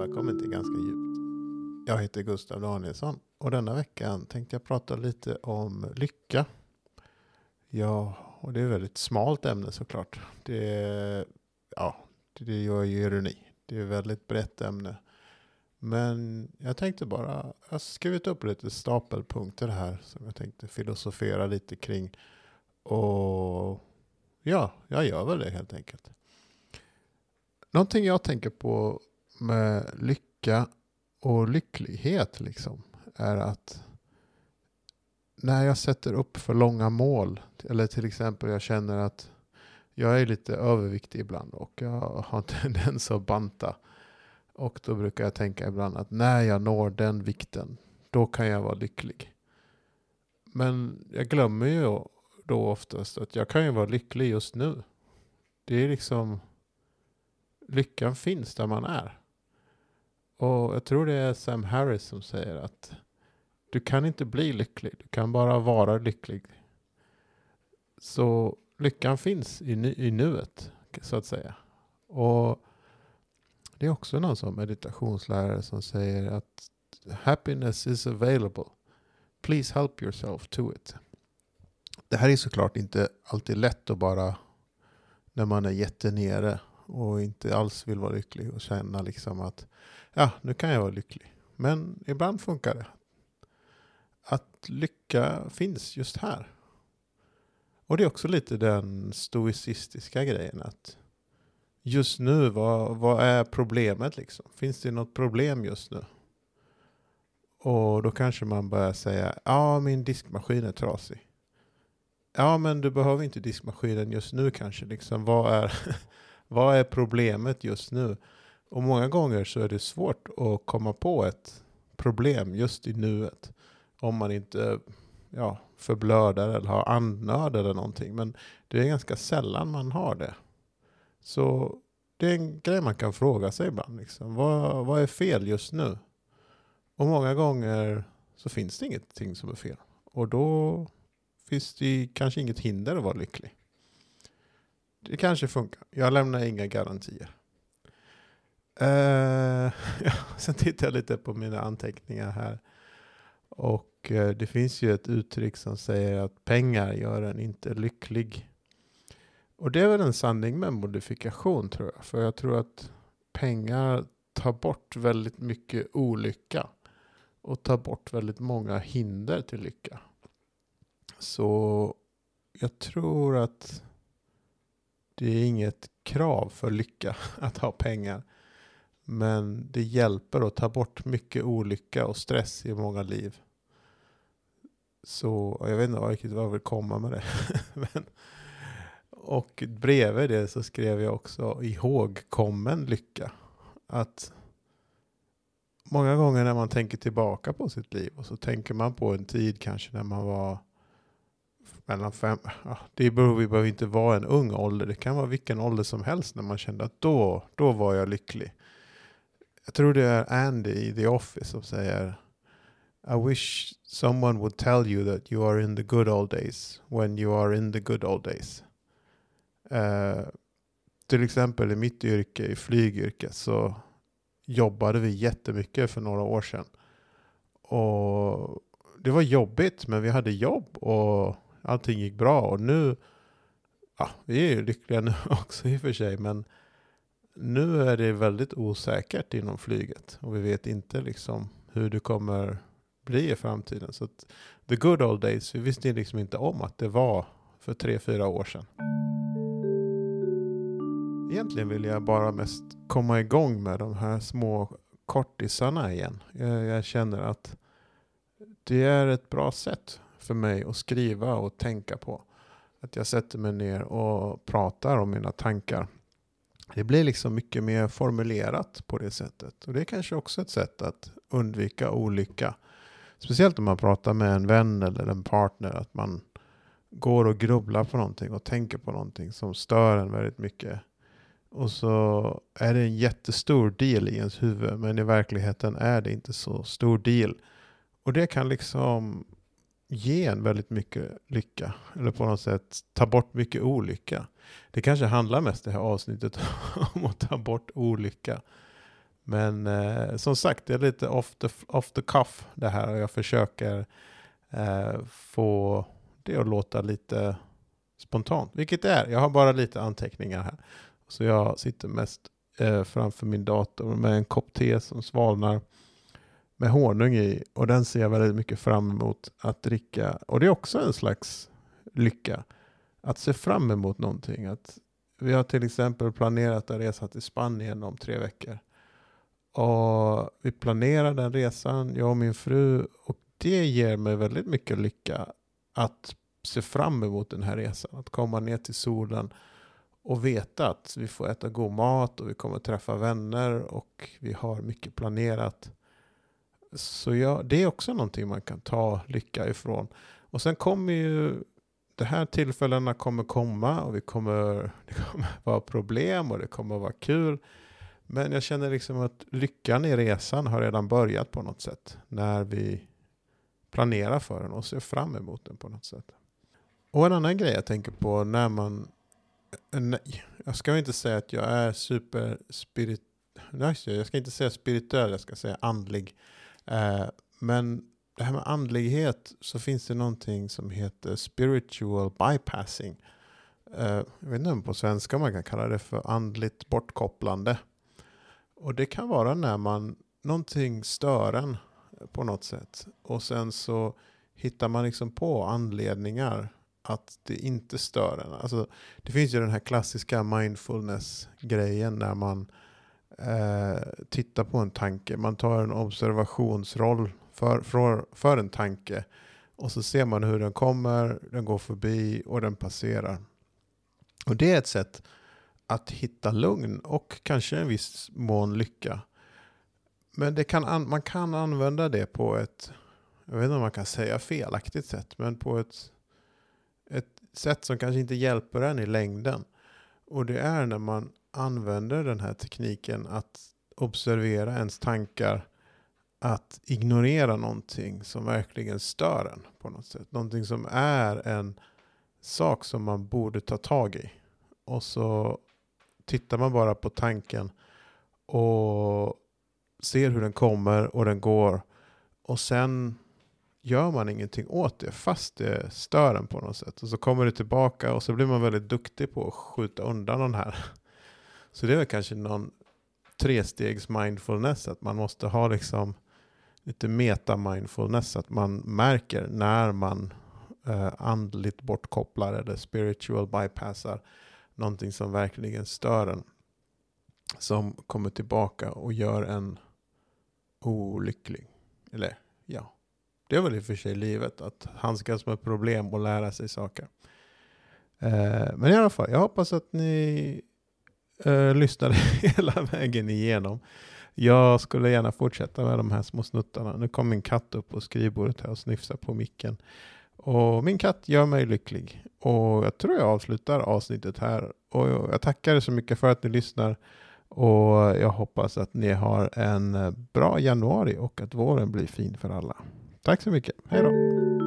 välkommen till Ganska djupt. Jag heter Gustav Danielsson och denna veckan tänkte jag prata lite om lycka. Ja, och det är ett väldigt smalt ämne såklart. Det ja, det gör ju ironi. Det är ett väldigt brett ämne. Men jag tänkte bara, jag har skrivit upp lite stapelpunkter här som jag tänkte filosofera lite kring. Och ja, jag gör väl det helt enkelt. Någonting jag tänker på med lycka och lycklighet liksom är att när jag sätter upp för långa mål, eller till exempel jag känner att jag är lite överviktig ibland och jag har en tendens att banta. Och då brukar jag tänka ibland att när jag når den vikten, då kan jag vara lycklig. Men jag glömmer ju då oftast att jag kan ju vara lycklig just nu. Det är liksom, lyckan finns där man är. Och jag tror det är Sam Harris som säger att du kan inte bli lycklig, du kan bara vara lycklig. Så lyckan finns i, nu, i nuet, så att säga. Och det är också någon som meditationslärare som säger att happiness is available. Please help yourself to it. Det här är såklart inte alltid lätt att bara när man är jättenere och inte alls vill vara lycklig och känna liksom att ja, nu kan jag vara lycklig. Men ibland funkar det. Att lycka finns just här. Och det är också lite den stoicistiska grejen att just nu, vad, vad är problemet liksom? Finns det något problem just nu? Och då kanske man börjar säga, ja min diskmaskin är trasig. Ja men du behöver inte diskmaskinen just nu kanske. Liksom, vad, är, vad är problemet just nu? Och många gånger så är det svårt att komma på ett problem just i nuet. Om man inte ja, förblödar eller har andnöd eller någonting. Men det är ganska sällan man har det. Så det är en grej man kan fråga sig ibland. Liksom. Vad, vad är fel just nu? Och många gånger så finns det ingenting som är fel. Och då finns det kanske inget hinder att vara lycklig. Det kanske funkar. Jag lämnar inga garantier. Uh, eh, ja, sen tittar jag lite på mina anteckningar här. Och uh, det finns ju ett uttryck som säger att pengar gör en inte lycklig. Och det är väl en sanning med modifikation tror jag. För jag tror att pengar tar bort väldigt mycket olycka. Och tar bort väldigt många hinder till lycka. Så jag tror att det är inget krav för lycka att ha pengar. Men det hjälper att ta bort mycket olycka och stress i många liv. Så jag vet inte riktigt vad jag vill komma med det. Men, och bredvid det så skrev jag också ihågkommen lycka. Att många gånger när man tänker tillbaka på sitt liv och så tänker man på en tid kanske när man var mellan fem, ja, det behöver, behöver inte vara en ung ålder, det kan vara vilken ålder som helst när man kände att då, då var jag lycklig. Jag tror det är Andy i The Office som säger I wish someone would tell you that you are in the good old days when you are in the good old days. Uh, till exempel i mitt yrke, i flygyrket, så jobbade vi jättemycket för några år sedan. Och det var jobbigt, men vi hade jobb och allting gick bra. Och nu, ja, vi är ju lyckliga nu också i och för sig, men nu är det väldigt osäkert inom flyget och vi vet inte liksom hur det kommer bli i framtiden. Så att the good old days, vi visste liksom inte om att det var för tre, fyra år sedan. Egentligen vill jag bara mest komma igång med de här små kortisarna igen. Jag, jag känner att det är ett bra sätt för mig att skriva och tänka på. Att jag sätter mig ner och pratar om mina tankar det blir liksom mycket mer formulerat på det sättet. Och det är kanske också ett sätt att undvika olycka. Speciellt om man pratar med en vän eller en partner. Att man går och grubblar på någonting och tänker på någonting som stör en väldigt mycket. Och så är det en jättestor deal i ens huvud. Men i verkligheten är det inte så stor deal. Och det kan liksom ge en väldigt mycket lycka. Eller på något sätt ta bort mycket olycka. Det kanske handlar mest det här avsnittet om att ta bort olycka. Men eh, som sagt, det är lite off the, off the cuff det här och jag försöker eh, få det att låta lite spontant, vilket det är. Jag har bara lite anteckningar här. Så jag sitter mest eh, framför min dator med en kopp te som svalnar med honung i och den ser jag väldigt mycket fram emot att dricka. Och det är också en slags lycka att se fram emot någonting. Att vi har till exempel planerat en resa till Spanien om tre veckor. Och vi planerar den resan, jag och min fru, och det ger mig väldigt mycket lycka att se fram emot den här resan. Att komma ner till solen och veta att vi får äta god mat och vi kommer träffa vänner och vi har mycket planerat. Så ja, det är också någonting man kan ta lycka ifrån. Och sen kommer ju de här tillfällena kommer komma och vi kommer, det kommer vara problem och det kommer vara kul. Men jag känner liksom att lyckan i resan har redan börjat på något sätt. När vi planerar för den och ser fram emot den på något sätt. Och en annan grej jag tänker på när man... Nej, jag ska inte säga att jag är super spirit... Nej, jag ska inte säga spirituell, jag ska säga andlig. Eh, men det här med andlighet så finns det någonting som heter spiritual bypassing. Eh, jag vet inte om på svenska man kan kalla det för andligt bortkopplande. Och det kan vara när man, någonting stör en på något sätt. Och sen så hittar man liksom på anledningar att det inte stör en. Alltså, det finns ju den här klassiska mindfulness-grejen när man eh, på en tanke. Man tar en observationsroll för, för, för en tanke. Och så ser man hur den kommer, den går förbi och den passerar. Och det är ett sätt att hitta lugn och kanske en viss mån lycka. Men det kan, man kan använda det på ett, jag vet inte om man kan säga felaktigt sätt, men på ett, ett sätt som kanske inte hjälper en i längden. Och det är när man använder den här tekniken att observera ens tankar att ignorera någonting som verkligen stör en på något sätt. Någonting som är en sak som man borde ta tag i. Och så tittar man bara på tanken och ser hur den kommer och den går. Och sen gör man ingenting åt det fast det stör en på något sätt. Och så kommer det tillbaka och så blir man väldigt duktig på att skjuta undan den här. Så det är väl kanske någon trestegs mindfulness, att man måste ha liksom lite meta-mindfulness, att man märker när man eh, andligt bortkopplar eller spiritual bypassar någonting som verkligen stör en. Som kommer tillbaka och gör en olycklig. Eller ja, det är väl i och för sig livet att handskas med problem och lära sig saker. Eh, men i alla fall, jag hoppas att ni eh, lyssnade hela vägen igenom. Jag skulle gärna fortsätta med de här små snuttarna. Nu kom min katt upp på skrivbordet här och sniffsar på micken. Och min katt gör mig lycklig. Och jag tror jag avslutar avsnittet här. Och jag tackar er så mycket för att ni lyssnar. Och jag hoppas att ni har en bra januari och att våren blir fin för alla. Tack så mycket. Hej då!